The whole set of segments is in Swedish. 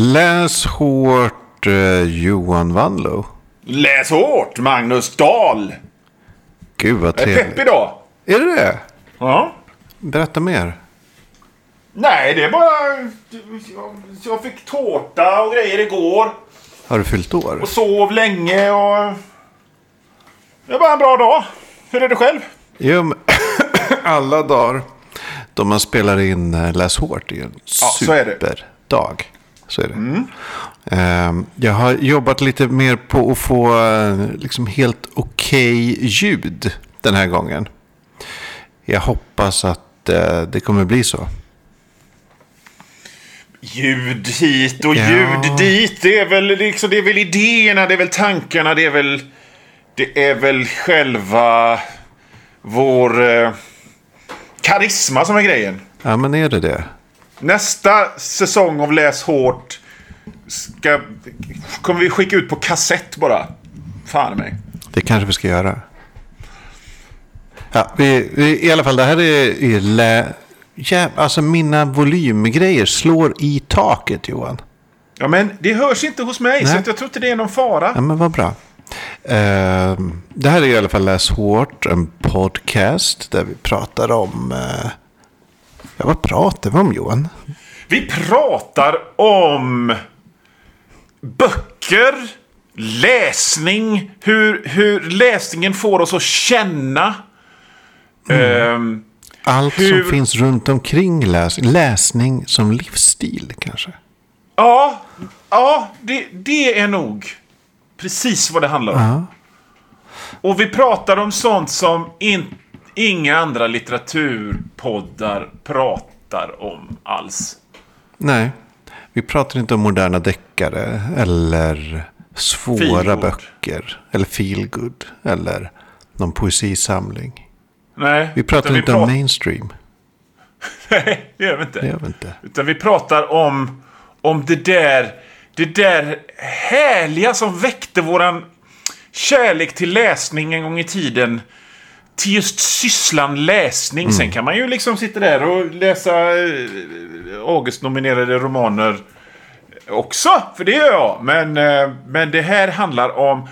Läs hårt eh, Johan Wanlo. Läs hårt, Magnus Dahl. Gud vad Jag är trevligt. pepp idag. Är det det? Ja. Berätta mer. Nej, det är bara... jag- fick tårta och grejer igår. Har du fyllt år? Och sov länge och... Det är bara en bra dag. Hur är det själv? Jo, men alla dagar då man spelar in eh, Läs hårt är en så är det. Mm. superdag. Så är det. Ehm, Jag har jobbat lite mer på att få eh, liksom helt okej ljud den här gången. Jag hoppas att eh, det kommer bli så. Ljud hit och Ja. ljud dit. Det är, väl liksom, det är väl idéerna, det är väl tankarna, det är väl... Det är väl själva vår eh, karisma som är grejen. Ja, men är det det? Nästa säsong av Läs hårt ska, kommer vi skicka ut på kassett bara. Fan mig. Det kanske vi ska göra. Ja, vi, vi, I alla fall, det här är, är lä, ja, alltså mina volymgrejer slår i taket Johan. Ja, men det hörs inte hos mig, Nej. så jag tror inte det är någon fara. Ja, men vad bra. Ehm, det här är i alla fall Läs hårt, en podcast där vi pratar om... eh, ja, vad pratar vi om Johan? Vi pratar om böcker, läsning, hur, hur läsningen får oss att känna. Ehm, Allt Hur- som finns runt omkring läs, läsning som livsstil kanske. ja, ja det, det är nog precis vad det handlar om. Ja. Och vi pratar om sånt som in, inga andra litteraturpoddar pratar om alls. Nej, vi pratar inte om moderna deckare eller svåra böcker. Eller feelgood. Eller någon poesisamling. Nej, Vi pratar inte om mainstream. Nej, det gör vi inte. Det gör vi inte. Utan vi pratar om, om det där det där härliga som väckte våran kärlek till läsning en gång i tiden. Till just sysslan läsning. Sen kan man ju liksom sitta där och läsa eh, August-nominerade romaner också. För det gör jag. Men, eh, men det här handlar om,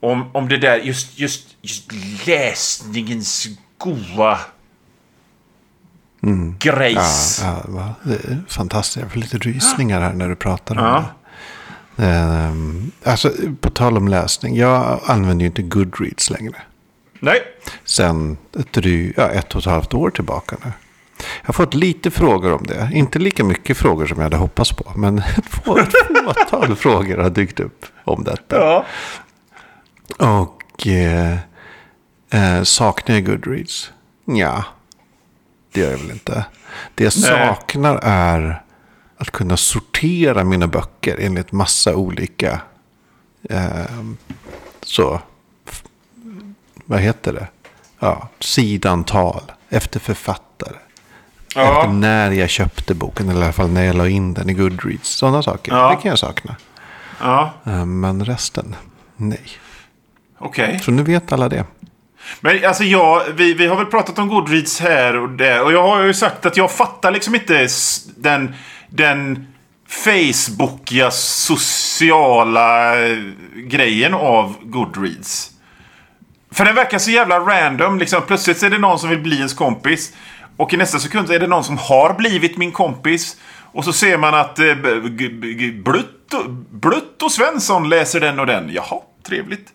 om, om det där just, just, just läsningens goa grejs. Ja, är fantastiskt. Jag får lite rysningar här när du pratar om Ja. det. Ehm, alltså, på tal om läsning. Jag använder ju inte Goodreads längre. Nej. Sen ett, dry, ja, ett och ett halvt år tillbaka nu. Jag har fått lite frågor om det. Inte lika mycket frågor som jag hade hoppats på. Men ett få- ett fåtal frågor har dykt upp om detta. Ja. Och eh, eh, saknar jag Goodreads? Ja, det gör jag väl inte. Det jag saknar är att kunna sortera mina böcker enligt massa olika, eh, så, vad heter det? Ja, sidantal, efter författare. Efter Ja. när jag köpte boken, eller i alla fall när jag la in den i Goodreads. Sådana saker, Ja. det kan jag sakna. ja. Eh, Men resten, nej. Okej. Så nu vet alla det. Men alltså jag, vi, vi har väl pratat om Goodreads här och där. Och jag har ju sagt att jag fattar liksom inte den, den Facebookiga sociala eh, grejen av Goodreads. För den verkar så jävla random. Liksom, plötsligt är det någon som vill bli ens kompis. Och i nästa sekund är det någon som har blivit min kompis. Och så ser man att eh, b- g- g- Blutt, och- Blutt och Svensson läser den och den. Jaha, trevligt.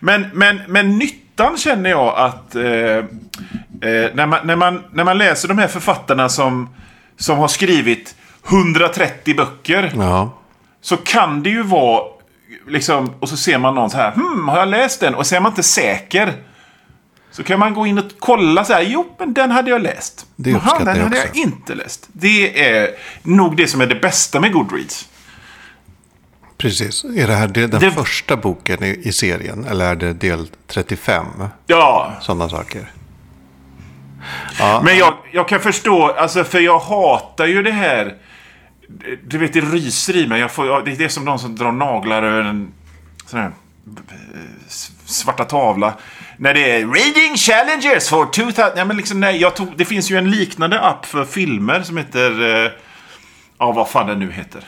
Men, men, men nyttan känner jag att eh, eh, när, man, när, man, när man läser de här författarna som, som har skrivit 130 böcker. Ja. Så kan det ju vara liksom, och så ser man någon så här, hmm, har jag läst den? Och så är man inte säker. Så kan man gå in och kolla så här, jo, men den hade jag läst. Det uppskattar den jag hade också. jag inte läst. Det är nog det som är det bästa med Goodreads. Precis. Är det här den Det- första boken i, i serien? Eller är det del 35? Ja, Sådana saker. Ja, men jag, jag kan förstå, alltså för jag hatar ju det här. Du vet, det ryser i mig. Jag får, det är som någon som drar naglar över en sån här eh, svarta tavla. När det är Reading Challengers for 2000. Ja, men liksom, nej, jag tog, det finns ju en liknande app för filmer som heter... Eh, ja, vad fan den nu heter.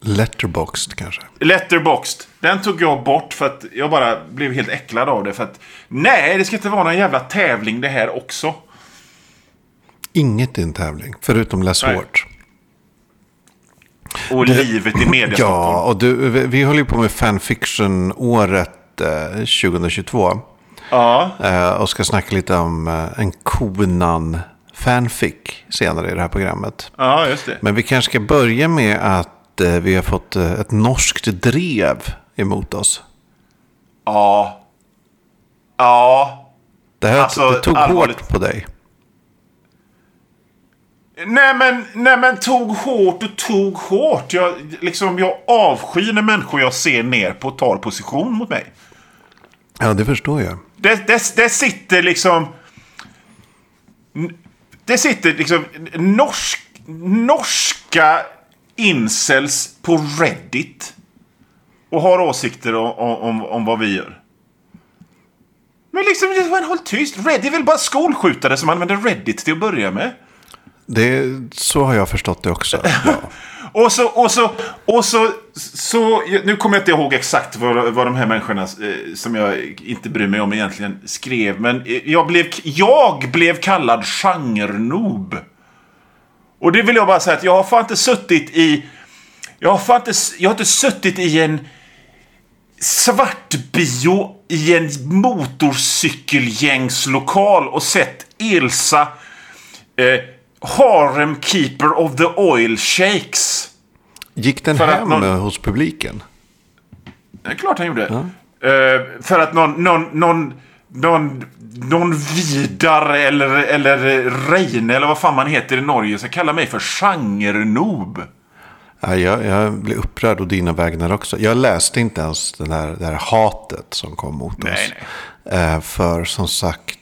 Letterboxd kanske. Letterboxd. Den tog jag bort för att jag bara blev helt äcklad av det. För att nej, det ska inte vara någon jävla tävling det här också. Inget i en tävling, förutom Läs hårt. Och livet i media Ja, och du, vi, håller ju på med fanfiction-året eh, 2022. ja. Eh, och ska snacka lite om eh, en konan fanfic senare i det här programmet. Ja, just det. Men vi kanske ska börja med att eh, vi har fått eh, ett norskt drev emot oss. Ja. Ja. Det här Alltså, det tog allvarligt. hårt på dig. Nej men, nej men tog hårt och tog hårt. Jag, liksom, jag avskyr när människor jag ser ner på tar position mot mig. Ja, det förstår jag. Det, det, det sitter liksom... Det sitter liksom norsk, norska incels på Reddit. Och har åsikter om, om, om vad vi gör. Men liksom, håll tyst. Reddit är väl bara skolskjutare som använder Reddit till att börja med. Det, så har jag förstått det också. Ja. Och så, och så, och så, så, nu kommer jag inte ihåg exakt vad, vad de här människorna eh, som jag inte bryr mig om egentligen skrev. Men eh, jag blev, jag blev kallad genrenoob. Och det vill jag bara säga att jag har fan inte suttit i, jag har fan inte, jag har inte suttit i en svartbio i en motorcykelgängslokal och sett Elsa eh, Harem Keeper of the Oil Shakes. Gick den För hem någon- hos publiken? Det är klart han gjorde. Eh, för att någon, någon, någon, någon, någon Vidar eller, eller Reine eller vad fan man heter i Norge ska kalla mig för genrenoob. Ja, jag, jag blev upprörd och dina vägnar också. Jag läste inte ens den här, det här hatet som kom mot Nej, oss. nej. Eh, för som sagt,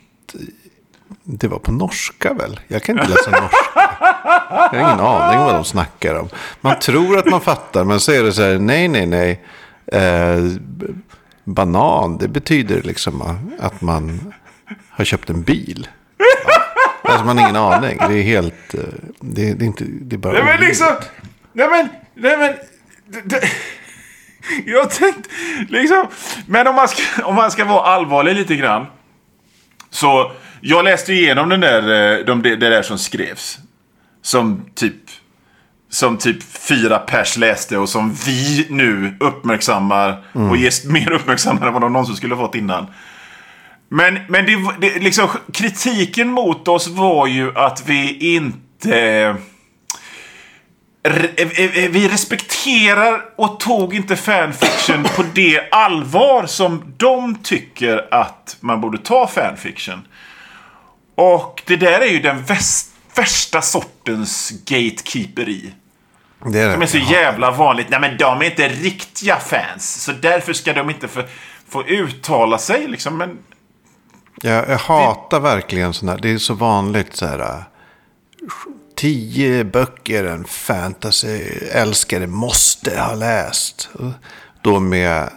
det var på norska väl? Jag kan inte läsa norska. Jag har ingen aning vad de snackar om. Man tror att man fattar, men så är det så här, nej, nej, nej. Eh, banan, det betyder liksom att man har köpt en bil. Ja. Alltså man har ingen aning. Det är helt, eh, det, det är inte, det är bara Nej men liksom, nej men, nej men. Det, det, jag har tänkt, liksom. Men om man, ska, om man ska vara allvarlig lite grann. Så jag läste igenom den där, eh, de, det, där som skrevs. Som typ, som typ fyra pers läste och som vi nu uppmärksammar. Och ger mer uppmärksammade än vad de någonsin skulle fått innan. Men, men det, det, liksom, kritiken mot oss var ju att vi inte... Re- eh, eh, Vi respekterar och tog inte fanfiction på det allvar som de tycker att man borde ta fanfiction. Och det där är ju den väst, värsta sortens gatekeeperi. Det är De är det. så jävla vanligt. Nej men de är inte riktiga fans. Så därför ska de inte få, få uttala sig liksom. Men Jag, jag hatar verkligen sådana. Det är så vanligt så här. Tio böcker en fantasy-älskare måste ha läst. Då med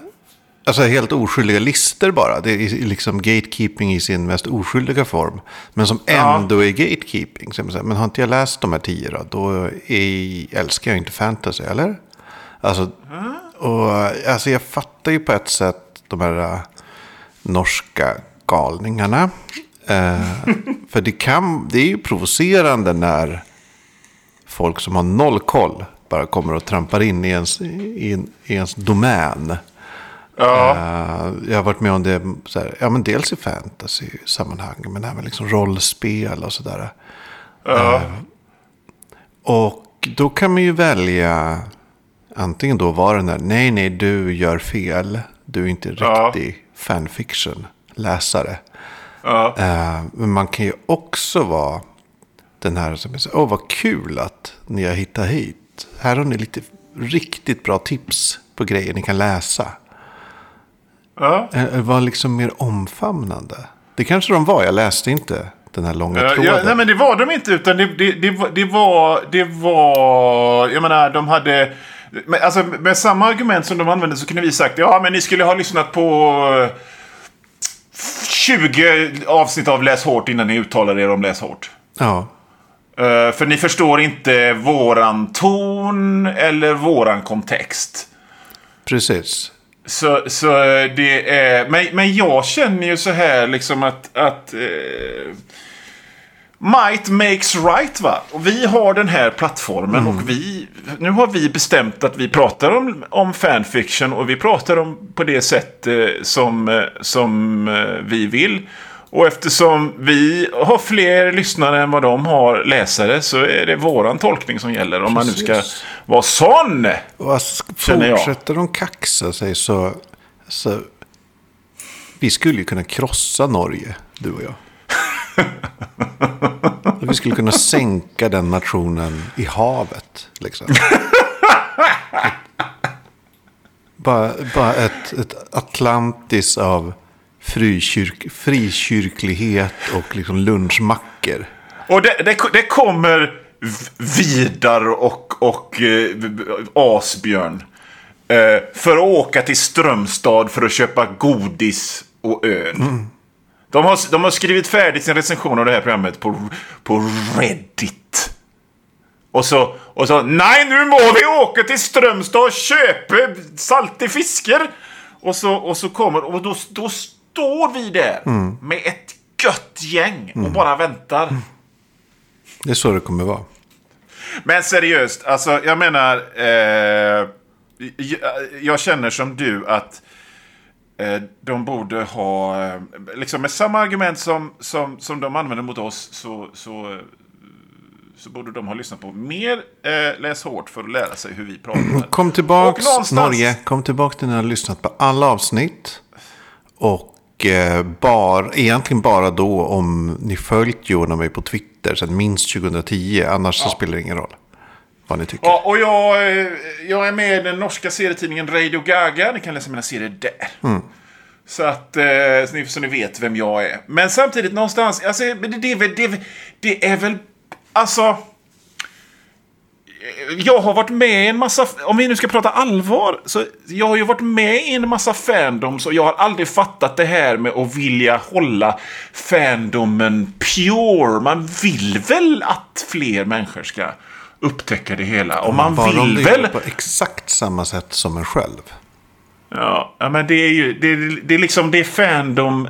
alltså helt oskyldiga lister bara. Det är liksom gatekeeping i sin mest oskyldiga form. Men som ändå är gatekeeping. Men har inte jag läst de här tio då? Då är, älskar jag inte fantasy, eller? Alltså, och, alltså jag fattar ju på ett sätt de här äh, norska galningarna. Eh, för det, kan, det är ju provocerande när folk som har noll koll bara kommer och trampar in i ens, i, en- i ens domän. ja. Eh, jag har varit med om det här, ja, men dels i fantasy-sammanhang, men även liksom rollspel och sådär. ja. Och då kan man ju välja antingen då vara den där, nej, nej, du gör fel. Du är inte Ja. riktig fanfiction-läsare. ja. Eh, men man kan ju också vara den här som är så, åh vad kul att ni har hittat hit. Här har ni lite riktigt bra tips på grejer ni kan läsa. ja. Eh, Var liksom mer omfamnande. Det kanske de var, jag läste inte den här långa Ja, tråden. ja, nej men det var de inte utan det, det, det, var- det var... Det var... Jag menar de hade... Men, alltså, med samma argument som de använde så kunde vi sagt ja men ni skulle ha lyssnat på eh, 20 avsnitt av Läs hårt innan ni uttalade er om Läs hårt. Ja, Eh, för ni förstår inte våran ton eller våran kontext. Precis. Så, så det är... Men, men jag känner ju så här liksom att... att eh, might makes right va. Och vi har den här plattformen och vi... Nu har vi bestämt att vi pratar om, om fanfiction och vi pratar om på det sätt eh, som, eh, som eh, vi vill. Och eftersom vi har fler lyssnare än vad de har läsare så är det våran tolkning som gäller. Om man nu ska vara sån. Och alltså, fortsätter de kaxa sig så, så... Vi skulle ju kunna krossa Norge, du och jag. Vi skulle kunna sänka den nationen i havet. Liksom. bara bara ett, ett Atlantis av frikyrk, frikyrklighet och liksom lunchmackor. Och det, det, det kommer Vidar och, och eh, Asbjörn. Eh, för att åka till Strömstad för att köpa godis och öl. De, har, de har skrivit färdigt sin recension av det här programmet på, på Reddit. Och så, och så, nej nu må vi åka till Strömstad och köpa saltig fisker. Och så, och så kommer, och då, då står vi där med ett gött gäng och bara väntar. Det är så det kommer vara. Men seriöst, alltså jag menar... Eh, jag, känner som du att eh, de borde ha... Eh, liksom med samma argument som, som, som de använder mot oss så, så, så borde de ha lyssnat på mer eh, Läs hårt för att lära sig hur vi pratar. Kom tillbaks Och någonstans- Norge. Kom tillbaks till när ni har lyssnat på alla avsnitt. Och bar, egentligen bara då om ni följt Johan och mig på Twitter sedan minst 2010. Annars så spelar det ingen roll vad ni tycker. Ja, och jag, eh, jag är med i den norska serietidningen Radio Gaga. Ni kan läsa mina serier där. Så att eh, så, ni, så ni vet vem jag är. Men samtidigt någonstans, alltså, det, det, det, det är väl, alltså... Jag har varit med i en massa, om vi nu ska prata allvar, så jag har ju varit med i en massa fandoms och jag har aldrig fattat det här med att vilja hålla fandomen pure. Man vill väl att fler människor ska upptäcka det hela. Och man Bara vill väl... på exakt samma sätt som en själv. Ja, men det är ju det det är liksom det är fandom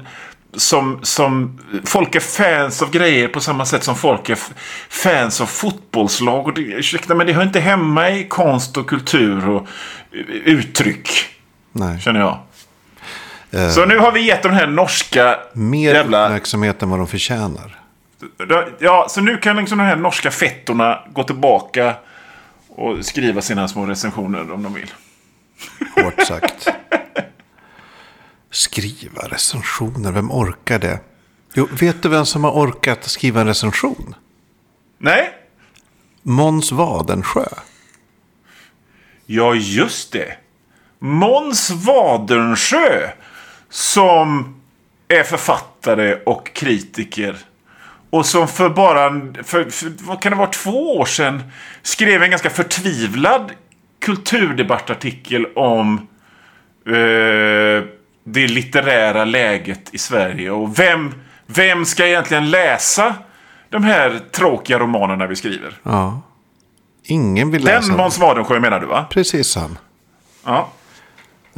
som, som... Folk är fans av grejer på samma sätt som folk är fans av fotbollslag. Och det, ursäkta, men det hör inte hemma i konst och kultur och uttryck, Nej. känner jag. Så nu har vi gett de här norska Mer jävla... uppmärksamhet än vad de förtjänar. Ja, så nu kan liksom de här norska fettorna gå tillbaka och skriva sina små recensioner om de vill. Hårt sagt. Skriva recensioner, vem orkar det? Jo, vet du vem som har orkat skriva en recension? Nej? Måns Wadensjö. Ja, just det. Måns Wadensjö som är författare och kritiker. Och som för bara, för, för, vad kan det vara, två år sedan skrev en ganska förtvivlad kulturdebattartikel om eh, det litterära läget i Sverige. Och vem, vem ska egentligen läsa de här tråkiga romanerna vi skriver? Ja. Ingen vill läsa Den. Måns Wadensjö menar du va? Precis han. Ja.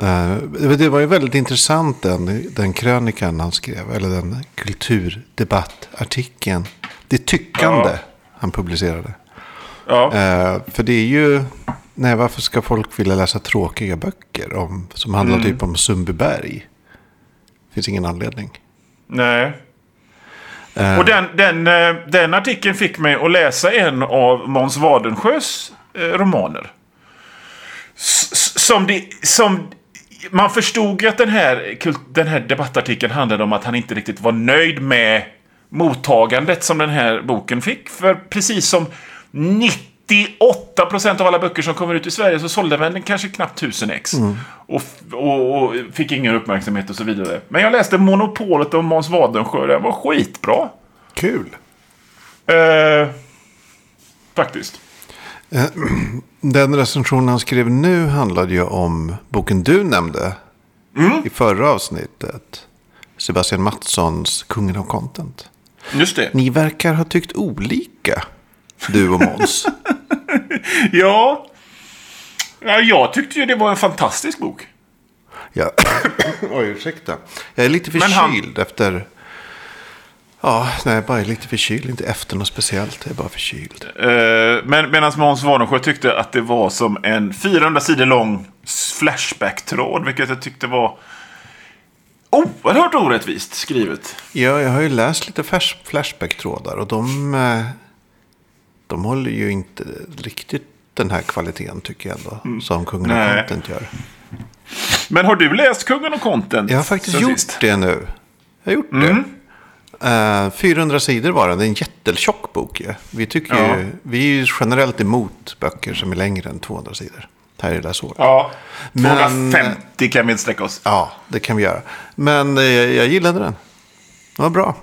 Eh, Det var ju väldigt intressant den, den krönikan han skrev. Eller den kulturdebattartikeln. Det tyckande Ja. han publicerade. Ja. Eh, för det är ju... Nej, varför ska folk vilja läsa tråkiga böcker om, som handlar Mm. typ om Sundbyberg? finns ingen anledning. Nej. Och den, den, eh, den artikeln fick mig att läsa en av Måns Wadensjös eh, romaner. S- Som, det, som man förstod ju att den här, den här debattartikeln handlade om att han inte riktigt var nöjd med mottagandet som den här boken fick. För precis som 98% av alla böcker som kommer ut i Sverige så sålde den kanske knappt 1000 ex. Och, f- och, och fick ingen uppmärksamhet och så vidare. Men jag läste Monopolet om Måns Wadensjö. Den var skitbra. Kul. Eh, faktiskt. Den recension han skrev nu handlade ju om boken du nämnde Mm. i förra avsnittet. Sebastian Mattssons Kungen av content. Just det. Ni verkar ha tyckt olika. Du och Måns. Ja. ja, jag tyckte ju det var en fantastisk bok. Ja. Oj, ursäkta. Jag är lite Men han- förkyld efter... Ja, nej, bara lite förkyld. Inte efter något speciellt. Jag är bara förkyld. Men medan Måns Warnensjö tyckte att det var som en 400 sidor lång Flashback-tråd. Vilket jag tyckte var oerhört orättvist skrivet. Ja, jag har ju läst lite flash- Flashback-trådar och de, eh, de håller ju inte riktigt den här kvaliteten tycker jag ändå. Som Kungen Nej. och Content gör. Men har du läst Kungen och Content? Jag har faktiskt gjort sist? det nu. Jag har gjort det. Eh, 400 sidor var den. Det är en jättetjock bok ju. Vi, tycker Ja. ju, vi är ju generellt emot böcker som är längre än 200 sidor. Här är det så. Ja. Men- 250 kan vi inte sträcka oss. Ja, det kan vi göra. Men eh, jag gillade den. Det var bra.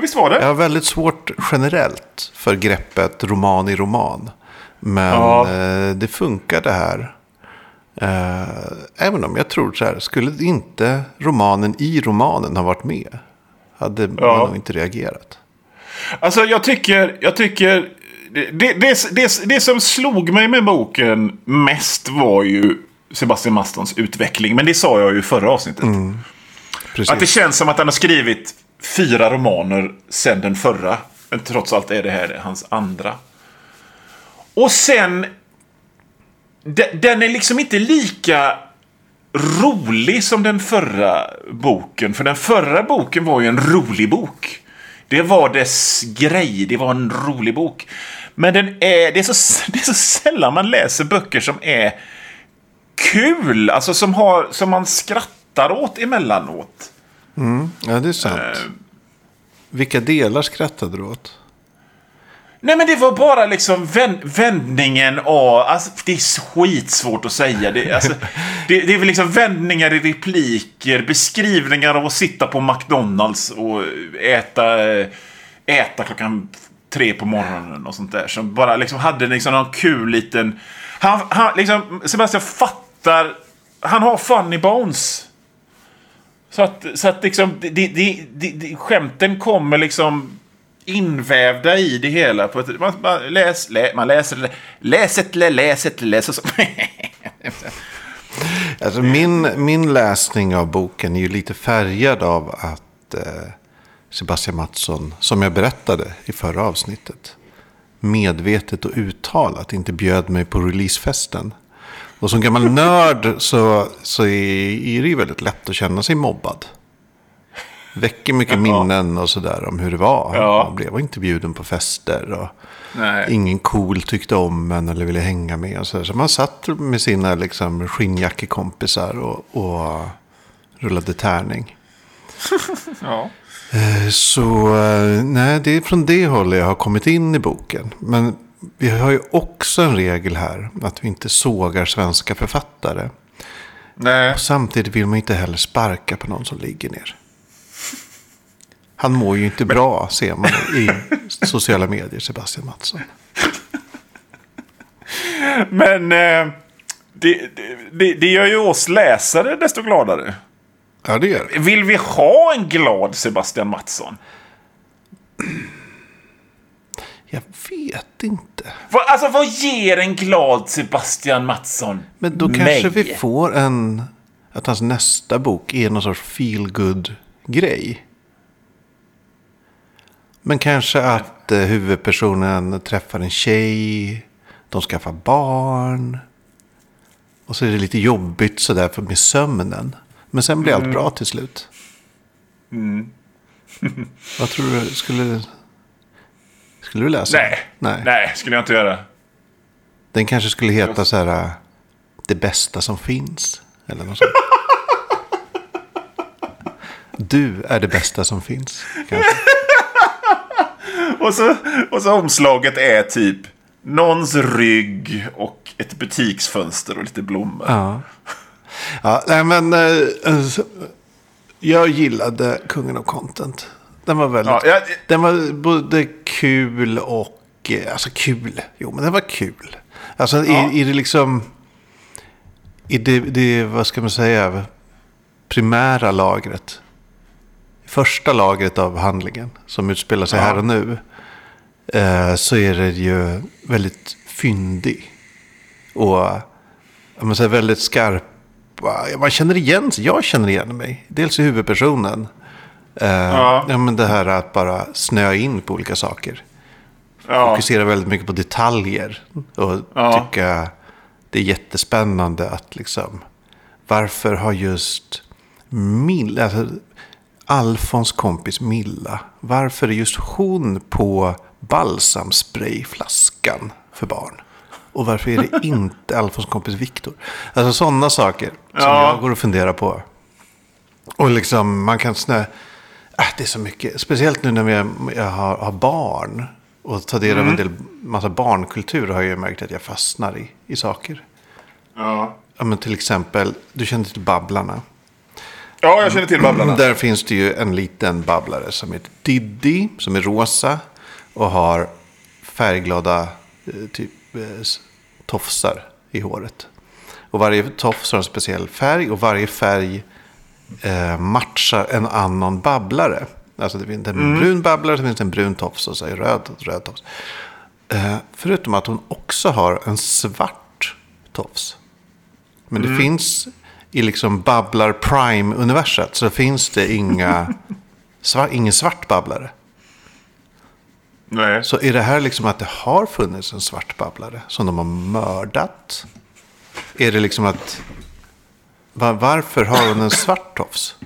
Ja, visst var det? Jag har väldigt svårt generellt för greppet roman i roman. Men Ja. eh, det funkar det här. Eh, även om jag tror så här, skulle inte romanen i romanen ha varit med, hade man Ja. nog inte reagerat. Alltså jag tycker, jag tycker det, det, det, det som slog mig med boken mest var ju Sebastian Mastons utveckling. Men det sa jag ju förra avsnittet. Precis. Att det känns som att han har skrivit fyra romaner sen den förra. Men trots allt är det här hans andra. Och sen... Den är liksom inte lika rolig som den förra boken. För den förra boken var ju en rolig bok. Det var dess grej. Det var en rolig bok. Men den är, det, är så, det är så sällan man läser böcker som är kul. Alltså som, har, som man skrattar åt emellanåt. Ja, det är sant. Eh. Vilka delar skrattade du åt? Nej men det var bara liksom vänd, vändningen av... Alltså, det är skitsvårt att säga. Det, alltså, det, det är väl liksom vändningar i repliker, beskrivningar av att sitta på McDonalds och äta, äta klockan tre på morgonen och sånt där. Som bara liksom hade liksom någon kul liten... Han, han, liksom, Sebastian fattar... Han har funny bones. Så att, så att liksom, det, det, det, det, skämten kommer liksom invävda i det hela. På ett, man, man, läs, lä, man läser, läs ett, lä, läs ett, läs och så. Alltså min, min läsning av boken är ju lite färgad av att eh, Sebastian Mattsson, som jag berättade i förra avsnittet, medvetet och uttalat inte bjöd mig på releasefesten. Och som gammal nörd så, så är, det ju väldigt lätt att känna sig mobbad. Väcker mycket minnen och sådär om hur det var. Ja. Man blev inte bjuden på fester. Och Nej. ingen cool tyckte om en eller ville hänga med. Och så, så man satt med sina liksom, skinnjackekompisar och, och rullade tärning. Ja. Eh, Så eh, nej, det är från det hållet jag har kommit in i boken. Men vi har ju också en regel här. Att vi inte sågar svenska författare. Nej. Och samtidigt vill man inte heller sparka på någon som ligger ner. Han mår ju inte bra, ser man i sociala medier, Sebastian Mattsson. Men eh, det, det, det gör ju oss läsare desto gladare. Ja, det gör det. Vill vi ha en glad Sebastian Mattsson? Jag vet inte. Vad, alltså vad ger en glad Sebastian Mattsson Men då mig? kanske vi får en... Att hans nästa bok är någon sorts feel good grej Men kanske att eh, huvudpersonen träffar en tjej. De skaffar barn. Och så är det lite jobbigt sådär för med sömnen. Men sen blir allt Mm. bra till slut. Vad tror du? Skulle, skulle du läsa Nej. Nej. Nej, skulle jag inte göra. Den kanske skulle heta så här. äh, Det bästa som finns. Eller något sånt. Du är det bästa som finns. Och så, och så omslaget är typ någons rygg och ett butiksfönster och lite blommor. Ja. ja, nej men. eh, alltså, jag gillade Kungen av Content. Den var väldigt. Ja, jag- Den var både kul och. eh, Alltså kul. Jo, men den var kul. Alltså Ja. i, i det liksom. I det, det, vad ska man säga. Primära lagret. Första lagret av handlingen. Som utspelar sig Ja. här och nu. eh, så är det ju väldigt fyndig. Och måste säga, väldigt skarp. Man känner igen sig. Jag känner igen mig. Dels i huvudpersonen. Eh, Ja. ja. men det här att bara snöa in på olika saker. Ja. Fokusera väldigt mycket på detaljer. Och Ja. tycka det är jättespännande att liksom. Varför har just Milla, alltså Alfons kompis Milla. Varför är just hon på balsamsprayflaskan för barn? Och varför är det inte Alfons kompis Viktor? Alltså sådana saker som Ja. jag går och funderar på. Och liksom man kan snö... Äh, det är så mycket. Speciellt nu när jag, jag har, har barn. Och tar del av en del massa barnkultur har jag märkt att jag fastnar i, i saker. Ja. Ja, men till exempel, du känner till Babblarna. ja, jag känner till Babblarna. Där finns det ju en liten babblare som heter Diddy. Som är rosa. Och har färgglada eh, typ eh, tofsar i håret. Och varje tofs har en speciell färg. Och varje färg eh, matchar en annan babblare. Alltså det finns en brun babblare, så finns det en brun tofs och så är röd, röd tofs. Eh, förutom att hon också har en svart tofs. Men det finns i liksom Babblar Prime-universet så finns det inga, sva, ingen svart babblare. Nej. Så är det här liksom att det har funnits en svart babblare som de har mördat? Är det liksom att... va- Varför har hon en svart tofs?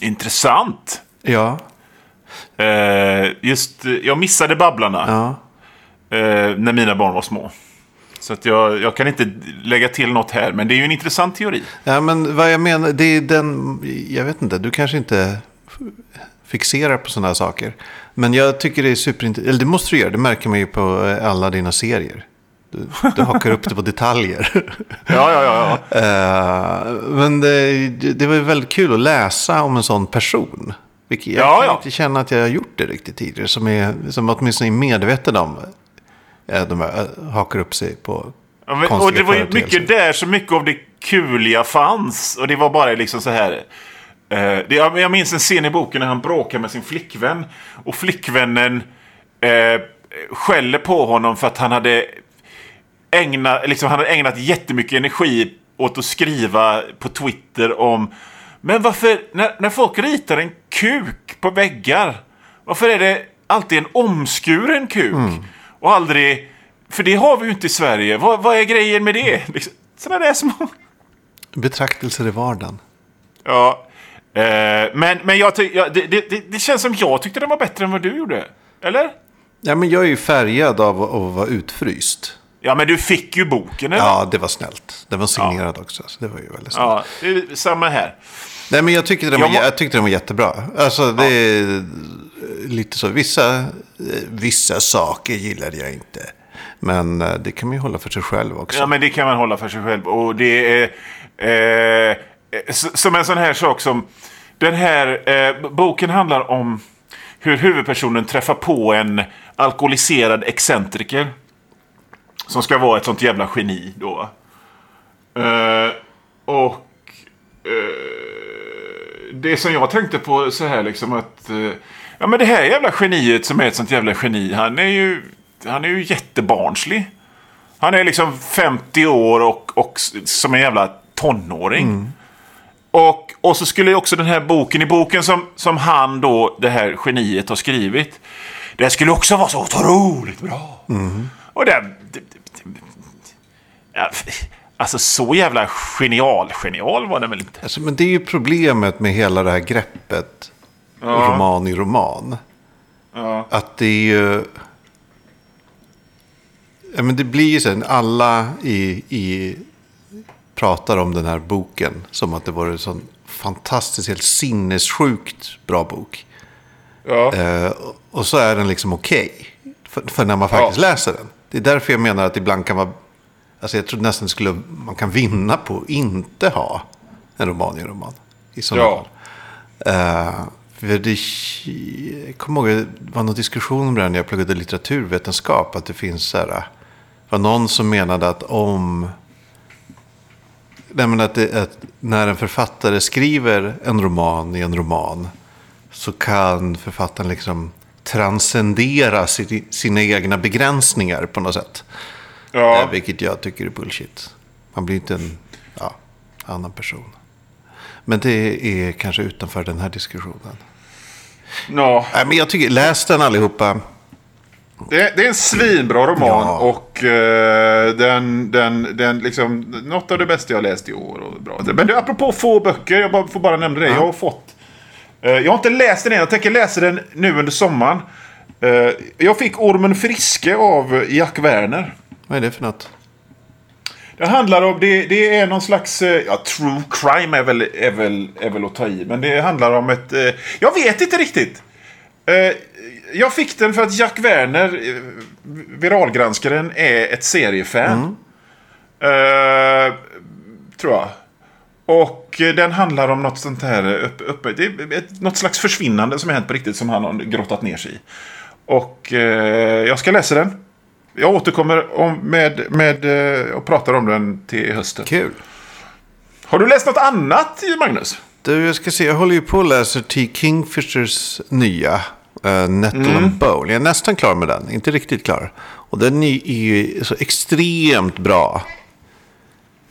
Intressant. Ja, Eh, just, jag missade Babblarna ja. eh, när mina barn var små. Så att jag, jag kan inte lägga till något här, men det är ju en intressant teori. Ja, men vad jag menar, det är den... Jag vet inte, du kanske inte fixerar på sådana här saker. Men jag tycker det är superintressant. Eller det måste du göra, det märker man ju på eh, alla dina serier. Du, du hakar upp det på detaljer. Ja, ja, ja. ja. Eh, men det, det var ju väldigt kul att läsa om en sån person. Vilket jag Ja, kan ja. inte känna att jag har gjort det riktigt tidigare. Som, är, som åtminstone är medveten om. eh, De här, eh, hakar upp sig på Ja, men, och konstiga det var ju mycket där så mycket av det kuliga fanns. Och det var bara liksom så här. Eh, det, jag jag minns en scen i boken när han bråkar med sin flickvän. Och flickvännen eh, skäller på honom för att han hade, ägnat, liksom, han hade ägnat jättemycket energi åt att skriva på Twitter om Men varför, när, när folk ritar en kuk på väggar, varför är det alltid en omskuren kuk? Och aldrig... För det har vi ju inte i Sverige. Vad, vad är grejen med det? Liksom, sådana där små... Betraktelser i vardagen. Ja. Eh, men men jag ja, det, det, det, det känns som jag tyckte den var bättre än vad du gjorde. Eller? Ja, men jag är ju färgad av av att vara utfryst. Ja, men du fick ju boken, eller? Ja, det var snällt. Den var signerad också. Så det var ju väldigt snällt. Ja, samma här. Nej, men jag tyckte den, Jag var, må- jag tyckte den var jättebra. Alltså, det är lite så. Vissa, eh, vissa saker gillade jag inte. Men eh, det kan man ju hålla för sig själv också. Ja, men det kan man hålla för sig själv. Och det är... Eh, som en sån här sak som... Den här eh, boken handlar om hur huvudpersonen träffar på en alkoholiserad excentriker. Som ska vara ett sånt jävla geni då. Eh, och... Eh, det som jag tänkte på så här liksom att... Eh, ja men det här jävla geniet som är ett sånt jävla geni. Han är ju... Han är ju jättebarnslig. Han är liksom 50 år och, och som en jävla tonåring. Och, och så skulle också den här boken, i boken som, som han då, det här geniet har skrivit. Det skulle också vara så otroligt bra. Och den... det- Ja, alltså så jävla genial, genial var den väl inte? Alltså, men det är ju problemet med hela det här greppet. Roman i roman. Ja. Att det är ju... Ja, men det blir ju här, alla i, i, pratar om den här boken som att det var en sån fantastiskt, helt sinnessjukt bra bok. Ja. Eh, och så är den liksom okej. För, för när man faktiskt Ja. läser den. Det är därför jag menar att ibland kan vara... Alltså jag tror nästan skulle, man kan vinna på att inte ha en roman i en roman. I sådana Ja. fall. Eh, för det, jag kommer ihåg, det var någon diskussion om det här när jag pluggade litteraturvetenskap. Att det finns så här, det var någon som menade att om... Nej, men att, det, att när en författare skriver en roman i en roman så kan författaren liksom transcendera sin, sina egna begränsningar på något sätt. Ja. Eh, vilket jag tycker är bullshit. Man blir inte en ja, annan person. Men det är kanske utanför den här diskussionen. ja. Nej, men jag tycker, läs den allihopa. Det, det är en svinbra roman Ja. och eh, den, den, den liksom, något av det bästa jag läst i år. Och bra. Men det, apropå få böcker, jag bara, får bara nämna det. Jag har fått, jag har inte läst den än, jag tänker läsa den nu under sommaren. Eh, jag fick Ormen Friske av Jack Werner. Vad är det för något? Det handlar om, det, det är någon slags, eh, ja true crime är väl, är, väl, är väl att ta i. Men det handlar om ett, eh, jag vet inte riktigt. Eh, jag fick den för att Jack Werner, eh, viralgranskaren, är ett seriefan. Eh, tror jag. Och eh, den handlar om något sånt här uppe det är ett, något slags försvinnande som har hänt på riktigt som han har grottat ner sig i. Och eh, jag ska läsa den. Jag återkommer om, med, med, eh, och pratar om den till hösten. Kul. Har du läst något annat, Magnus? Du, jag ska se. Jag håller ju på att läsa T. Kingfishers nya. Uh, Nettle and Bowl. Jag är nästan klar med den. Inte riktigt klar. Och den är ju så extremt bra.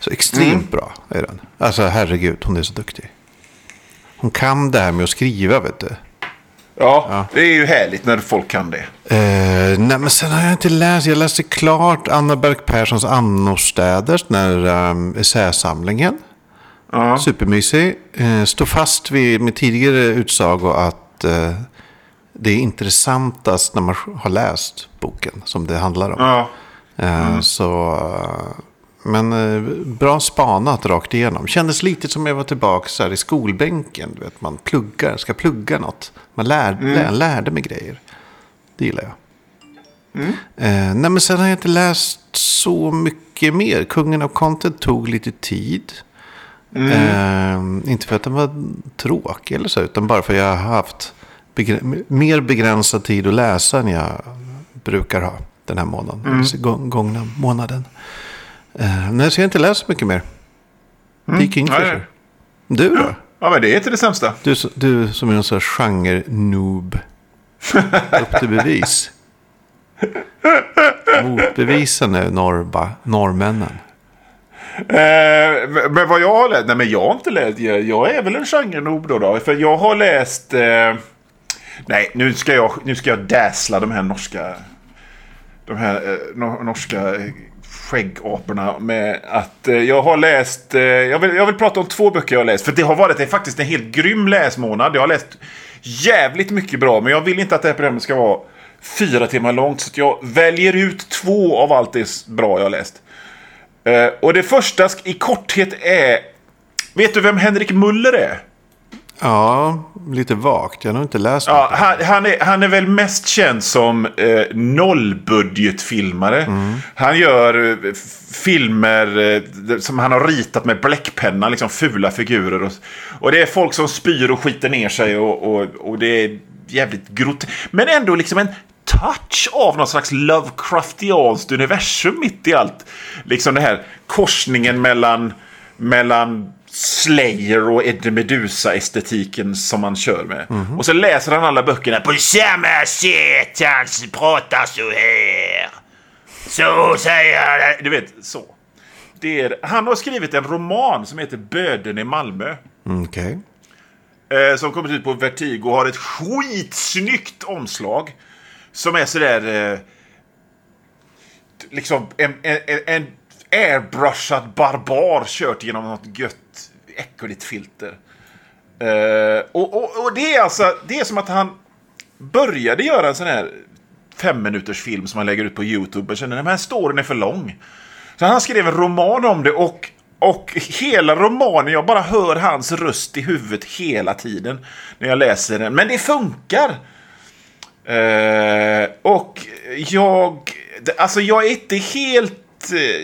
Så extremt bra är den. Alltså herregud, hon är så duktig. Hon kan det här med att skriva, vet du. Ja, det är ju härligt när folk kan det. Eh, nej, men sen har jag inte läst. Jag läste klart Anna Berg Perssons Annorstäders, den här um, essäsamlingen. Ja. Supermysig. Eh, står fast vid min tidigare utsago att eh, det är intressantast när man har läst boken som det handlar om. Ja. Eh, så, eh, men eh, bra spanat rakt igenom. Kändes lite som jag var tillbaka så här i skolbänken. Du vet, man pluggar, ska plugga något. Man lär, lär, lärde mig grejer. Det gillar jag. Eh, nej, men sen har jag inte läst så mycket mer. Kungen av content tog lite tid. Eh, inte för att den var tråkig eller så, utan bara för att jag har haft begr- mer begränsad tid att läsa än jag brukar ha den här månaden. Alltså gång- gångna månaden. Eh, nej, så jag har inte läst så mycket mer. Det gick Kingfisher. Du då? ja, men det är inte det sämsta. Du, du som är någon sorts genre-noob. Upp till bevis. Motbevisa nu norrba, norrmännen. Eh, men vad jag har läst? Nej, men jag har inte läst. Jag, jag är väl en genre-noob då, då. För jag har läst... Eh, nej, nu ska, jag, nu ska jag dassla de här norska... De här eh, nor- norska skäggaporna med att eh, jag har läst... Eh, jag, vill, jag vill prata om två böcker jag har läst. För det har varit en, faktiskt en helt grym läsmånad. Jag har läst jävligt mycket bra. Men jag vill inte att det här programmet ska vara fyra timmar långt. Så att jag väljer ut två av allt det bra jag har läst. Eh, och det första i korthet är... Vet du vem Henrik Muller är? Ja, lite vagt. Jag har nog inte läst Ja, han, han, är, han är väl mest känd som eh, nollbudgetfilmare. Han gör eh, filmer eh, som han har ritat med bläckpenna, liksom fula figurer. Och, och det är folk som spyr och skiter ner sig och, och, och det är jävligt groteskt. Men ändå liksom en touch av någon slags Lovecraftianskt universum mitt i allt. Liksom det här korsningen mellan, mellan Slayer och Eddie Medusa-estetiken som man kör med. Och så läser han alla böckerna på samma sätt. Han pratar så här. Så säger han. Du vet, så. Det är, han har skrivit en roman som heter Böden i Malmö. Mm, Okej. Eh, som kommit ut på Vertigo och har ett skitsnyggt omslag. Som är sådär... Eh, liksom en, en, en airbrushad barbar kört genom något gött äckligt filter. Uh, och, och, och det är alltså, det är som att han började göra en sån här fem minuters film som han lägger ut på YouTube och känner att den här storyn är för lång. Så han skrev en roman om det och, och hela romanen, jag bara hör hans röst i huvudet hela tiden när jag läser den. Men det funkar! Uh, och jag, alltså jag är inte helt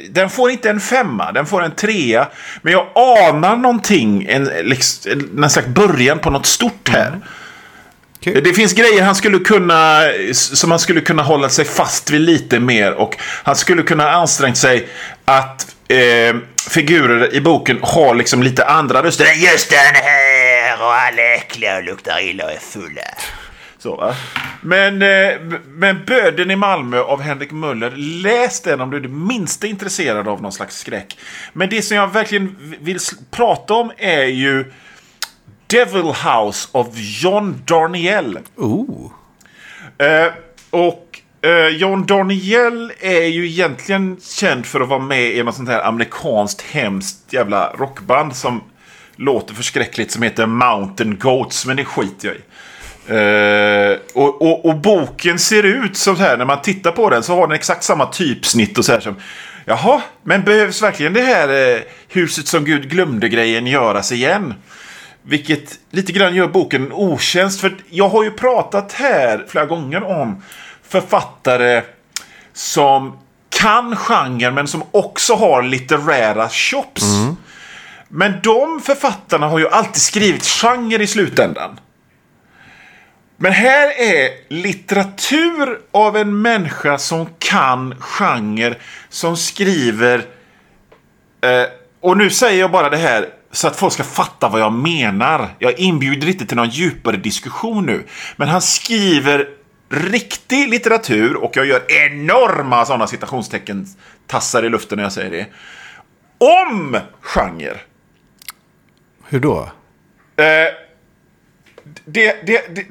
den får inte en femma, den får en trea. Men jag anar någonting, en, liksom, en, en slags början på något stort här. Kul. Det finns grejer han skulle kunna, som han skulle kunna hålla sig fast vid lite mer. Och han skulle kunna ansträngt sig att eh, figurer i boken har liksom lite andra röster just den här och alla är äckliga och luktar illa och är fulla. Så, va? Men, eh, men Böden i Malmö av Henrik Möller, läs den om du är det minsta intresserad av någon slags skräck. Men det som jag verkligen vill prata om är ju Devil House av John Darnielle. Oh. Eh, och eh, John Darnielle är ju egentligen känd för att vara med i något sånt här amerikanskt hemskt jävla rockband som låter förskräckligt som heter Mountain Goats, men det skiter jag i. Eh, och, och, och boken ser ut som så här, när man tittar på den så har den exakt samma typsnitt och så här som Jaha, men behövs verkligen det här eh, huset som Gud glömde-grejen göras igen? Vilket lite grann gör boken en otjänst. För jag har ju pratat här flera gånger om författare som kan genren men som också har litterära chops. Men de författarna har ju alltid skrivit genre i slutändan. Men här är litteratur av en människa som kan genre, som skriver Eh, och nu säger jag bara det här så att folk ska fatta vad jag menar. Jag inbjuder inte till någon djupare diskussion nu. Men han skriver riktig litteratur och jag gör enorma sådana citationstecken tassar i luften när jag säger det. Om genre. Hur då? Eh, det, det, det,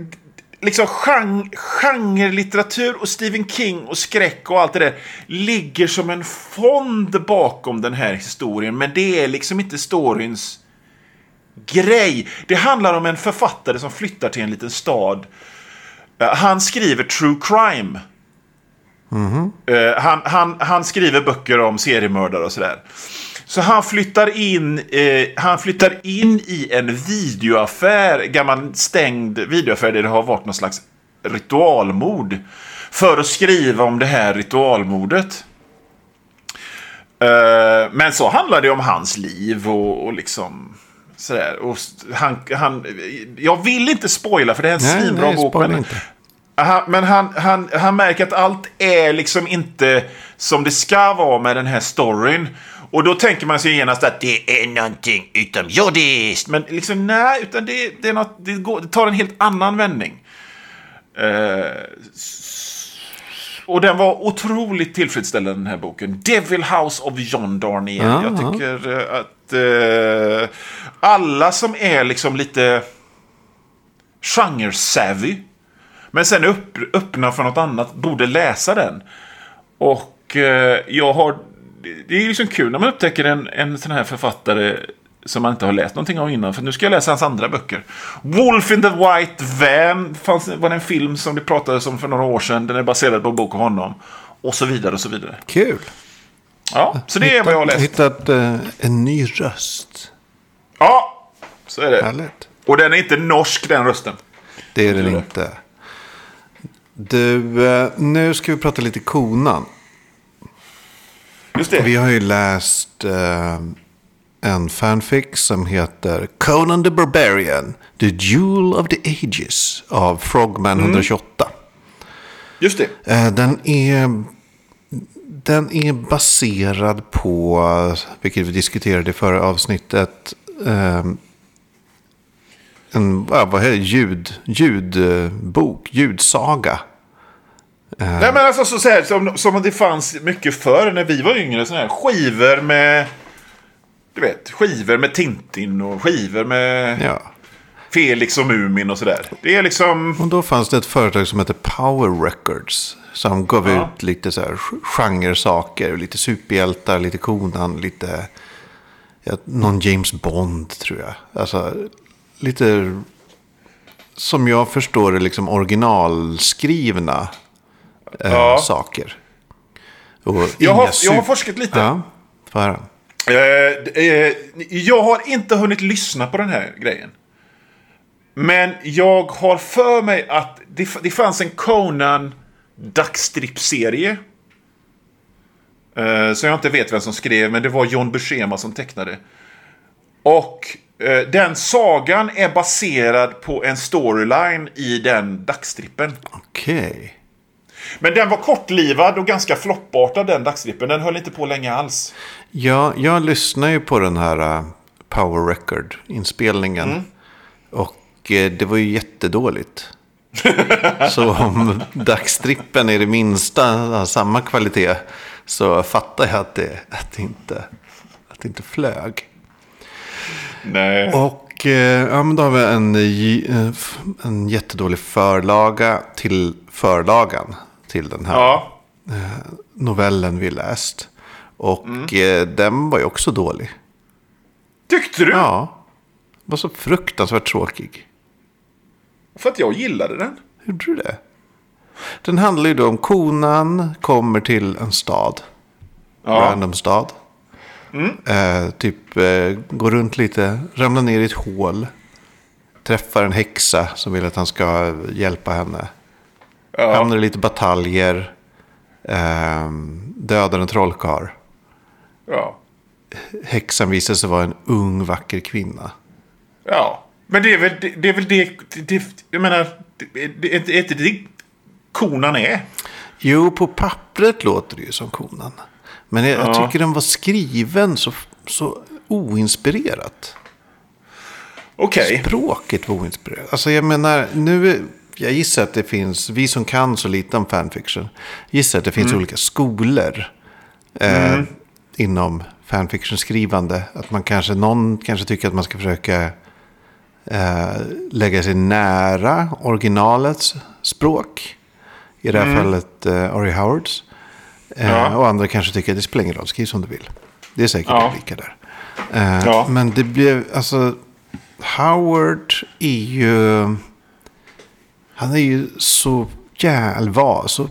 liksom gen, genrelitteratur och Stephen King och skräck och allt det där ligger som en fond bakom den här historien. Men det är liksom inte storyns grej. Det handlar om en författare som flyttar till en liten stad. Eh, Han skriver true crime. Eh, han, han, han skriver böcker om seriemördare och sådär. Så han flyttar in, eh, han flyttar in i en videoaffär, gammal stängd videoaffär där det har varit någon slags ritualmord. För att skriva om det här ritualmordet. Eh, men så handlar det om hans liv och, och liksom sådär. Och han, han, jag vill inte spoila för det är en Nej, svinbra nej, bok. men- inte. han, men han, han, han märker att allt är liksom inte som det ska vara med den här storyn. Och då tänker man sig genast att det är någonting utomjordiskt. Men liksom nej, utan det, det, är något, det, går, det tar en helt annan vändning. Eh, och den var otroligt tillfredsställande den här boken. Devil House of John Darnielle. Ja, Jag ja. tycker eh, att eh, alla som är liksom lite genre-savvy men sen upp, öppna för något annat borde läsa den. Och eh, jag har... Det är liksom kul när man upptäcker en, en sån här författare som man inte har läst någonting av innan. För nu ska jag läsa hans andra böcker. Wolf in the White Van fanns, var det en film som det pratades om för några år sedan. Den är baserad på en bok av honom. Och så vidare och så vidare. Kul. Ja, så det är vad jag har läst. Hittat eh, en ny röst. Ja, så är det. Härligt. Och den är inte norsk den rösten. Det är den inte. Du, eh, nu ska vi prata lite konan. Just det. Vi har ju läst eh, en fanfic som heter Conan the Barbarian, The Jewel of the Ages av Frogman 128. Just det. Eh, Den är, den är baserad på, vilket vi diskuterade i förra avsnittet, eh, en vad heter ljud, ljudbok, ljudsaga. Nej men alltså så, så här, som, som det fanns mycket förr när vi var yngre. Såna här skivor med... Du vet, skivor med Tintin och skivor med Ja. Felix och Mumin och sådär. Det är liksom... Och då fanns det ett företag som hette Power Records. Som gav Ja. ut lite så här genresaker. Lite superhjältar, lite konan, lite... Ja, någon James Bond tror jag. Alltså lite... Som jag förstår det liksom originalskrivna eh, Ja. saker. Och Jag har, jag har forskat lite. Ja, få höra. Eh, eh, jag har inte hunnit lyssna på den här grejen. Men jag har för mig att det, det fanns en Conan dagstrippserie. Eh, som jag inte vet vem som skrev, men det var John Buscema som tecknade. Och eh, den sagan är baserad på en storyline i den dagstrippen. Okej. Men den var kortlivad och ganska floppartad den dagstrippen. Den höll inte på länge alls. Ja, jag lyssnar ju på den här eh, Power Record-inspelningen. Mm. Och eh, det var ju jättedåligt. så om dagstrippen är det minsta har samma kvalitet så fattar jag att det, att det, inte, att det inte flög. Nej. Och eh, ja, men då har vi en, eh, en jättedålig förlaga till förlagan till den här Ja. novellen vi läst. Och eh, den var ju också dålig. Tyckte du? Ja, var så fruktansvärt tråkig. För att jag gillade den. Hur gjorde du det? Den handlar ju då om konan kommer till en stad. Ja. Random stad. Eh, typ eh, går runt lite, ramlar ner i ett hål. Träffar en häxa som vill att han ska hjälpa henne. Ja. Hamnar i lite bataljer. Eh, dödar en trollkarl. Ja. Häxan visar sig vara en ung vacker kvinna. ja. Men det är väl det, det, är väl det, det, jag menar, det, det, är inte det konan är? Jo, på pappret låter det ju som konan. Men jag, jag Ja. tycker den var skriven så, så oinspirerat. Okej. Språket var oinspirerat. Alltså jag menar, nu... Jag gissar att det finns, vi som kan så lite om fanfiction, gissar att det finns olika skolor eh, inom fanfiction-skrivande. Att man kanske, någon kanske tycker att man ska försöka eh, lägga sig nära originalets språk. I det här fallet eh, Ari Howards. Eh, Ja. Och andra kanske tycker att det spelar ingen roll, skriv som du vill. Det är säkert Ja. olika där. Eh, Ja. Men det blev, alltså, Howard är ju, han är ju så jävla, så,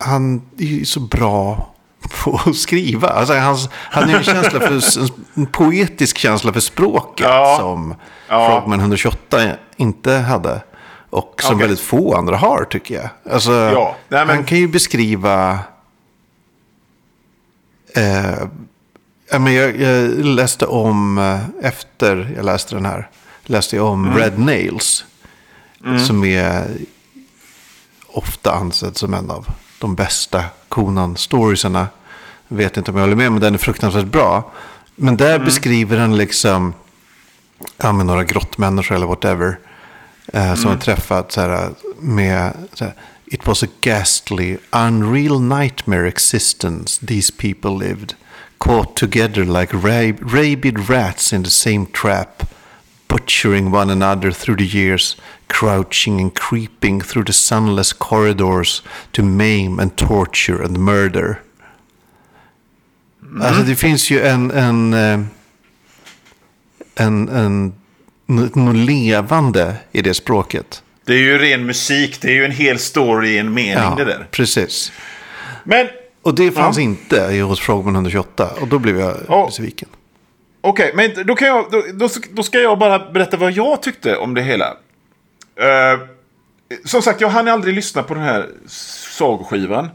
han är ju så bra på att skriva. Alltså, han har ju en, känsla för, en poetisk känsla för språket Ja. som Ja. Frogman 128 inte hade. Och som Okej. väldigt få andra har tycker jag. Alltså, Ja. Nej, men- Han kan ju beskriva... Eh, men jag, jag läste om, eh, efter jag läste den här, läste jag om Red Nails. Som är ofta ansedd som en av de bästa Conan-storiesarna. Vet inte om jag håller med, men den är fruktansvärt bra. Men där beskriver han liksom, ja men några grottmänniskor eller whatever. Eh, som har träffat så här, med, så här, It was a ghastly, unreal nightmare existence these people lived. Caught together like rab- rabid rats in the same trap. Butchering one another through the years. Crouching and creeping through the sunless corridors. To maim and torture and murder. Alltså det finns ju en... en eh, en, en, något något levande i det språket. Det är ju ren musik. Det är ju en hel story i en mening det där. precis. Men Och det fanns Ja. inte i hos Frogman 128. Och då blev jag Ja. besviken. Okej, men då, kan jag, då, då, då ska jag bara berätta vad jag tyckte om det hela. Eh, som sagt, jag hann aldrig lyssna på den här sagoskivan.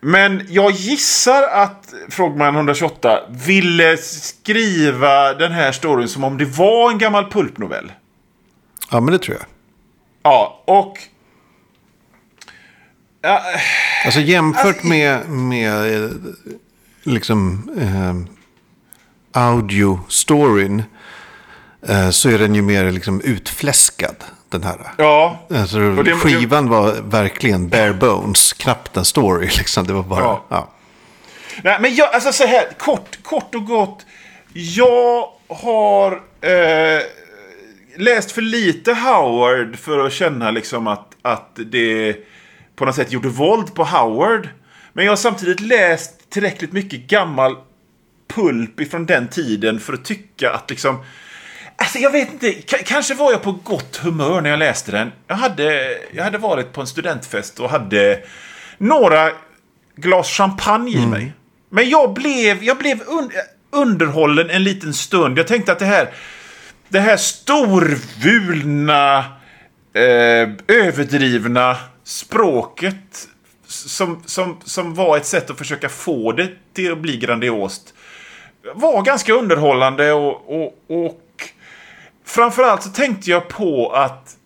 Men jag gissar att Frogman 128 ville skriva den här storyn som om det var en gammal pulpnovell. Ja, men det tror jag. Ja, och... Ja, Alltså jämfört Alltså, med, med eh, liksom eh, audio-storyn. Eh, så är den ju mer liksom utfläskad. Den här. ja, Alltså, det- skivan var verkligen bare bones. Knappt en story. Liksom. Det var bara... Ja. Ja. Nej, men jag, alltså så här, kort, kort och gott. Jag har eh, läst för lite Howard för att känna liksom att, att det på något sätt gjorde våld på Howard. Men jag har samtidigt läst tillräckligt mycket gammal pulp ifrån den tiden för att tycka att liksom... Alltså jag vet inte, K- kanske var jag på gott humör när jag läste den. Jag hade, jag hade varit på en studentfest och hade några glas champagne i mig. Men jag blev, jag blev un, underhållen en liten stund. Jag tänkte att det här, det här storvulna, eh, överdrivna språket som, som, som var ett sätt att försöka få det till att bli grandiost var ganska underhållande och, och, och framförallt så tänkte jag på att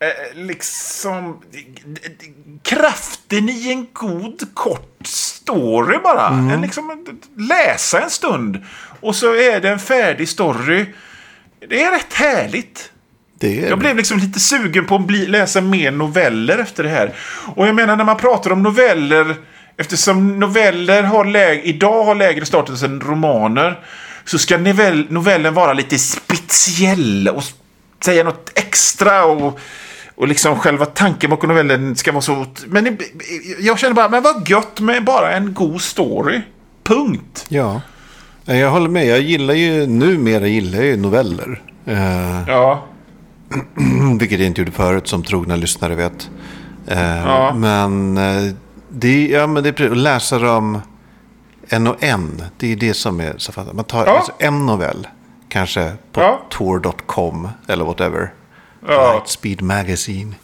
eh, liksom kraften i en god kort story bara. En, liksom, läsa en stund och så är det en färdig story. Det är rätt härligt. Är... Jag blev liksom lite sugen på att bli, läsa mer noveller efter det här. Och jag menar när man pratar om noveller, eftersom noveller har läg, idag har lägre status än romaner, så ska novell, novellen vara lite speciell och säga något extra och, och liksom själva tanken bakom novellen ska vara så... Men jag känner bara, men vad gött med bara en god story. Punkt. Ja. Jag håller med. Jag gillar ju, numera gillar jag ju noveller. Eh, Ja. vilket jag inte gjorde förut, som trogna lyssnare vet. Eh, Ja. Men det, ja, men det är läsa dem en och en. Det är det som är så fattat. Man tar Ja. alltså en novell, kanske på Ja. tour.com eller whatever. Ja. Lightspeed Magazine.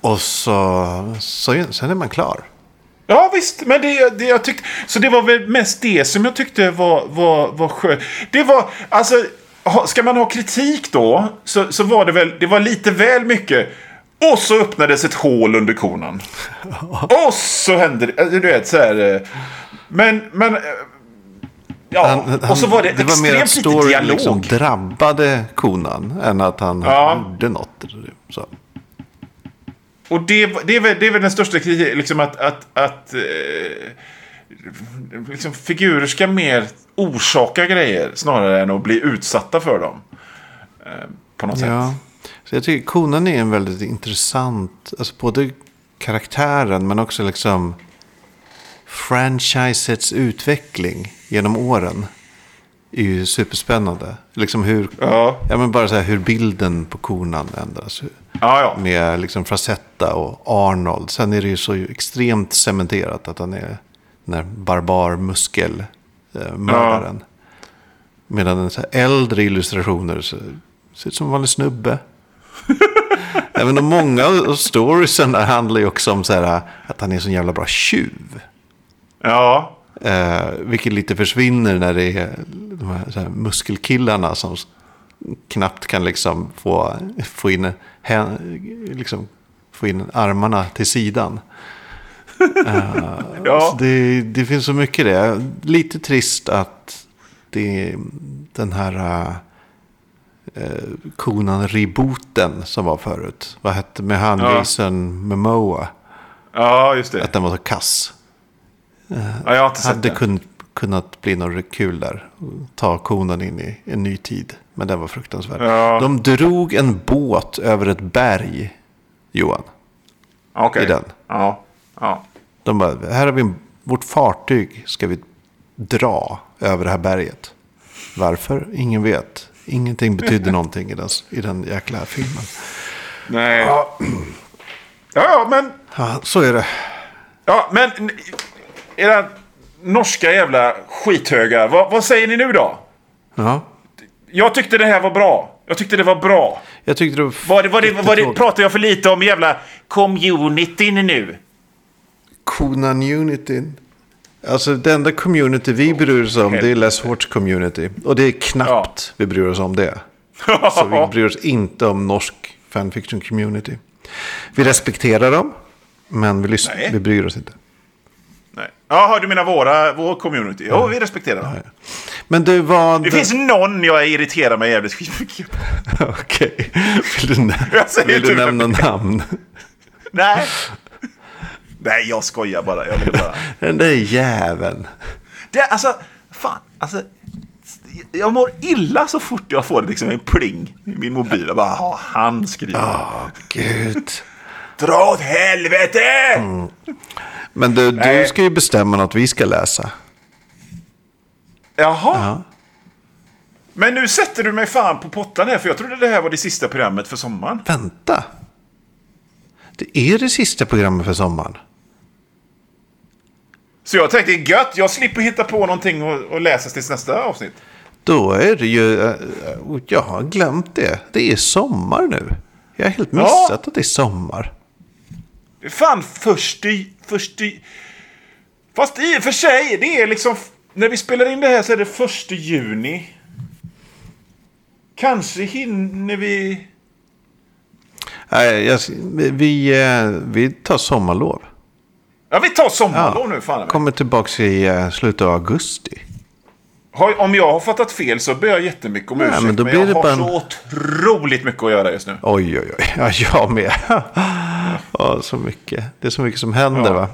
Och så, så sen är man klar. Ja visst, men det, det jag tyckte... Så det var väl mest det som jag tyckte var, var, var skönt. Det var, alltså, ska man ha kritik då, så, så var det väl, det var lite väl mycket. Och så öppnades ett hål under konan. Och så hände det, alltså, du vet så här. eh, Men, men... eh, Ja, Han- han- och så var det, det var mer att extremt storyn dialog. liksom drabbade konan än att han Ja. gjorde något. Så. Och det, det, är väl, det är väl den största kritiken, liksom att, att, att eh, liksom figurer ska mer orsaka grejer snarare än att bli utsatta för dem. Eh, på något sätt. Så jag tycker konan är en väldigt intressant, alltså både karaktären men också liksom franchisets utveckling genom åren. Är ju superspännande. Liksom hur, Ja, ja men bara så här hur bilden på konan ändras. ja. ja. Med liksom Frazetta och Arnold. Sen är det ju så extremt cementerat att han är den här barbar muskel eh. Medan den så äldre illustrationer så, ser ut som en vanlig snubbe. Även om många av storiesen där handlar ju också om så här, att han är så jävla bra tjuv. ja. Eh, vilket lite försvinner när det är de här, här muskelkillarna som knappt kan liksom få, få, in, hä- liksom, få in armarna till sidan. Eh, Ja. det, det finns så mycket det. Lite trist att det, den här uh, Konan-rebooten som var förut. Vad hette med han Ja. Jason Momoa. ja, just det. Att den var så kass. Ja, jag har inte sett hade det. kun, kunnat bli något kul där. Ta konan in i en ny tid. Men den var fruktansvärd. Ja. De drog en båt över ett berg, Johan. Okej. i den. Ja. ja. De bara, här har vi en, vårt fartyg ska vi dra över det här berget. Varför? Ingen vet. Ingenting betydde någonting i den, i den jäkla filmen. Nej. Ja. ja, men... Ja, så är det. Ja, men... Era norska jävla skithögar. Vad, vad säger ni nu då? Ja. Jag tyckte det här var bra. Jag tyckte det var bra. Jag tyckte det var... Var det, var det, var det, jättetråkigt. pratar jag för lite om jävla communityn nu? Konan Unityn. Alltså det enda community vi bryr oss om det är Les Horts community. Och det är knappt vi bryr oss om det. Så vi bryr oss inte om norsk fanfiction community. Vi respekterar dem, men vi, lys- Nej. vi bryr oss inte. Nej. Jaha, du menar våra, vår community? Jo, vi respekterar dem. Men du, vad... Det finns någon jag irriterar mig jävligt mycket på. Okej. Vill du, nä- vill du inte nämna namn? Nej. Nej, jag skojar bara. Jag vill bara. Den där jäveln. Det, alltså, fan. Alltså, jag mår illa så fort jag får liksom en pling i min mobil. Jag bara, "Ja, han skriver. Åh, gud. Dra åt helvete! Men du, du ska ju bestämma något vi ska läsa. Jaha. Ja. Men nu sätter du mig fan på pottan här, för jag trodde det här var det sista programmet för sommaren. Vänta. Det är det sista programmet för sommaren. Så jag tänkte, gött, jag slipper hitta på någonting och, och läsa tills nästa avsnitt. Då är det ju... eh, eh, Jag har glömt det. Det är sommar nu. Jag har helt Ja. missat att det är sommar. Det är fan först i... Först i... Fast i och för sig, det är liksom... När vi spelar in det här så är det första juni. Kanske hinner vi... Nej, jag, vi, eh, vi tar sommarlov. Ja, vi tar sommarlov nu fan. Kommer tillbaka i eh, slutet av augusti. Om jag har fattat fel så ber jag jättemycket om Ja, ursäkt. men Men, blir jag det har en- så otroligt mycket att göra just nu. Oj, oj, oj. Ja, jag med. Ja, så mycket. Det är så mycket som händer, Ja. va?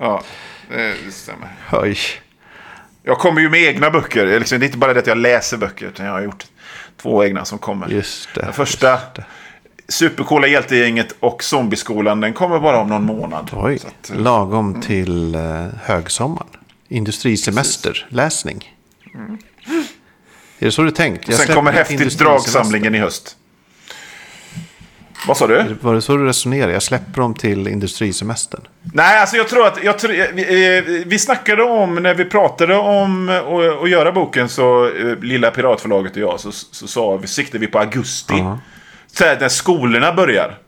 Ja, det stämmer. Oj. Jag kommer ju med egna böcker. Det är Liksom, det inte bara det att jag läser böcker, utan jag har gjort två egna som kommer. Just det. Den första, Supercoola hjältegänget och Zombieskolan, den kommer bara om någon månad. Oj, Så att, eh, lagom till eh, högsommaren. Industrisemester, läsning. Är det så du tänkt? Jag sen kommer häftigt dragsamlingen i höst. Vad sa du? Var det så du resonerade? Jag släpper dem till industrisemestern. Nej, alltså jag tror att... Jag tror, vi, eh, vi snackade om, när vi pratade om att, göra boken, så eh, Lilla Piratförlaget och jag, så, så vi, siktade vi på augusti. Ja. Så här, när skolorna börjar.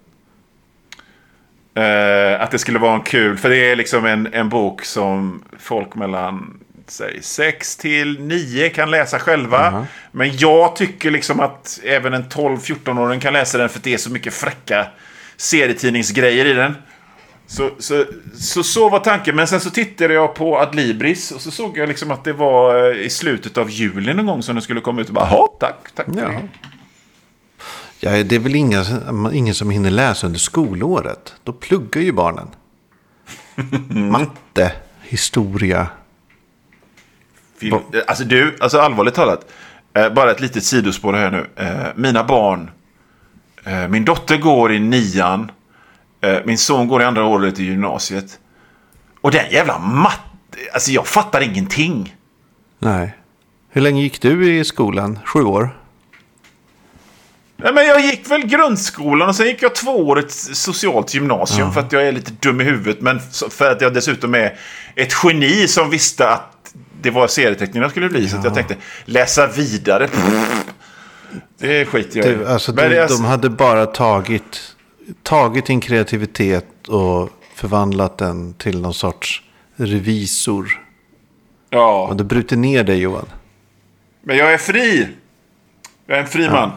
Eh, att det skulle vara en kul, för det är liksom en, en bok som folk mellan säg 6 till 9 kan läsa själva. Men jag tycker liksom att även en 12-14-åring kan läsa den för det är så mycket fräcka serietidningsgrejer i den. Så, så, så, så var tanken. Men sen så tittade jag på Adlibris och så såg jag liksom att det var eh, i slutet av juli någon gång som den skulle komma ut. Och bara, "Jaha, tack, tack. Ja. Det." Ja, det är väl inga, ingen som hinner läsa under skolåret. Då pluggar ju barnen. Matte, historia. Film. Alltså du, alltså allvarligt talat. Eh, bara ett litet sidospår här nu. Eh, mina barn. Eh, min dotter går i nian. Min son går i andra året i gymnasiet. Och den jävla matte. Alltså jag fattar ingenting. Nej. Hur länge gick du i skolan? Sju år? Nej, men jag gick väl grundskolan och sen gick jag tvåårigt socialt gymnasium för att jag är lite dum i huvudet. Men så- för att jag dessutom är ett geni som visste att det var serieteckning jag skulle bli. Så att jag tänkte läsa vidare. Det skiter jag i. Alltså, Men de, det är- de hade bara tagit, tagit din kreativitet och förvandlat den till någon sorts revisor. Ja, Och det bryter ner dig Johan. men jag är fri. Jag är en fri man.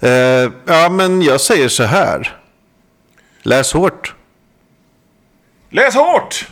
Eh, ja, men jag säger så här. Läs hårt. Läs hårt!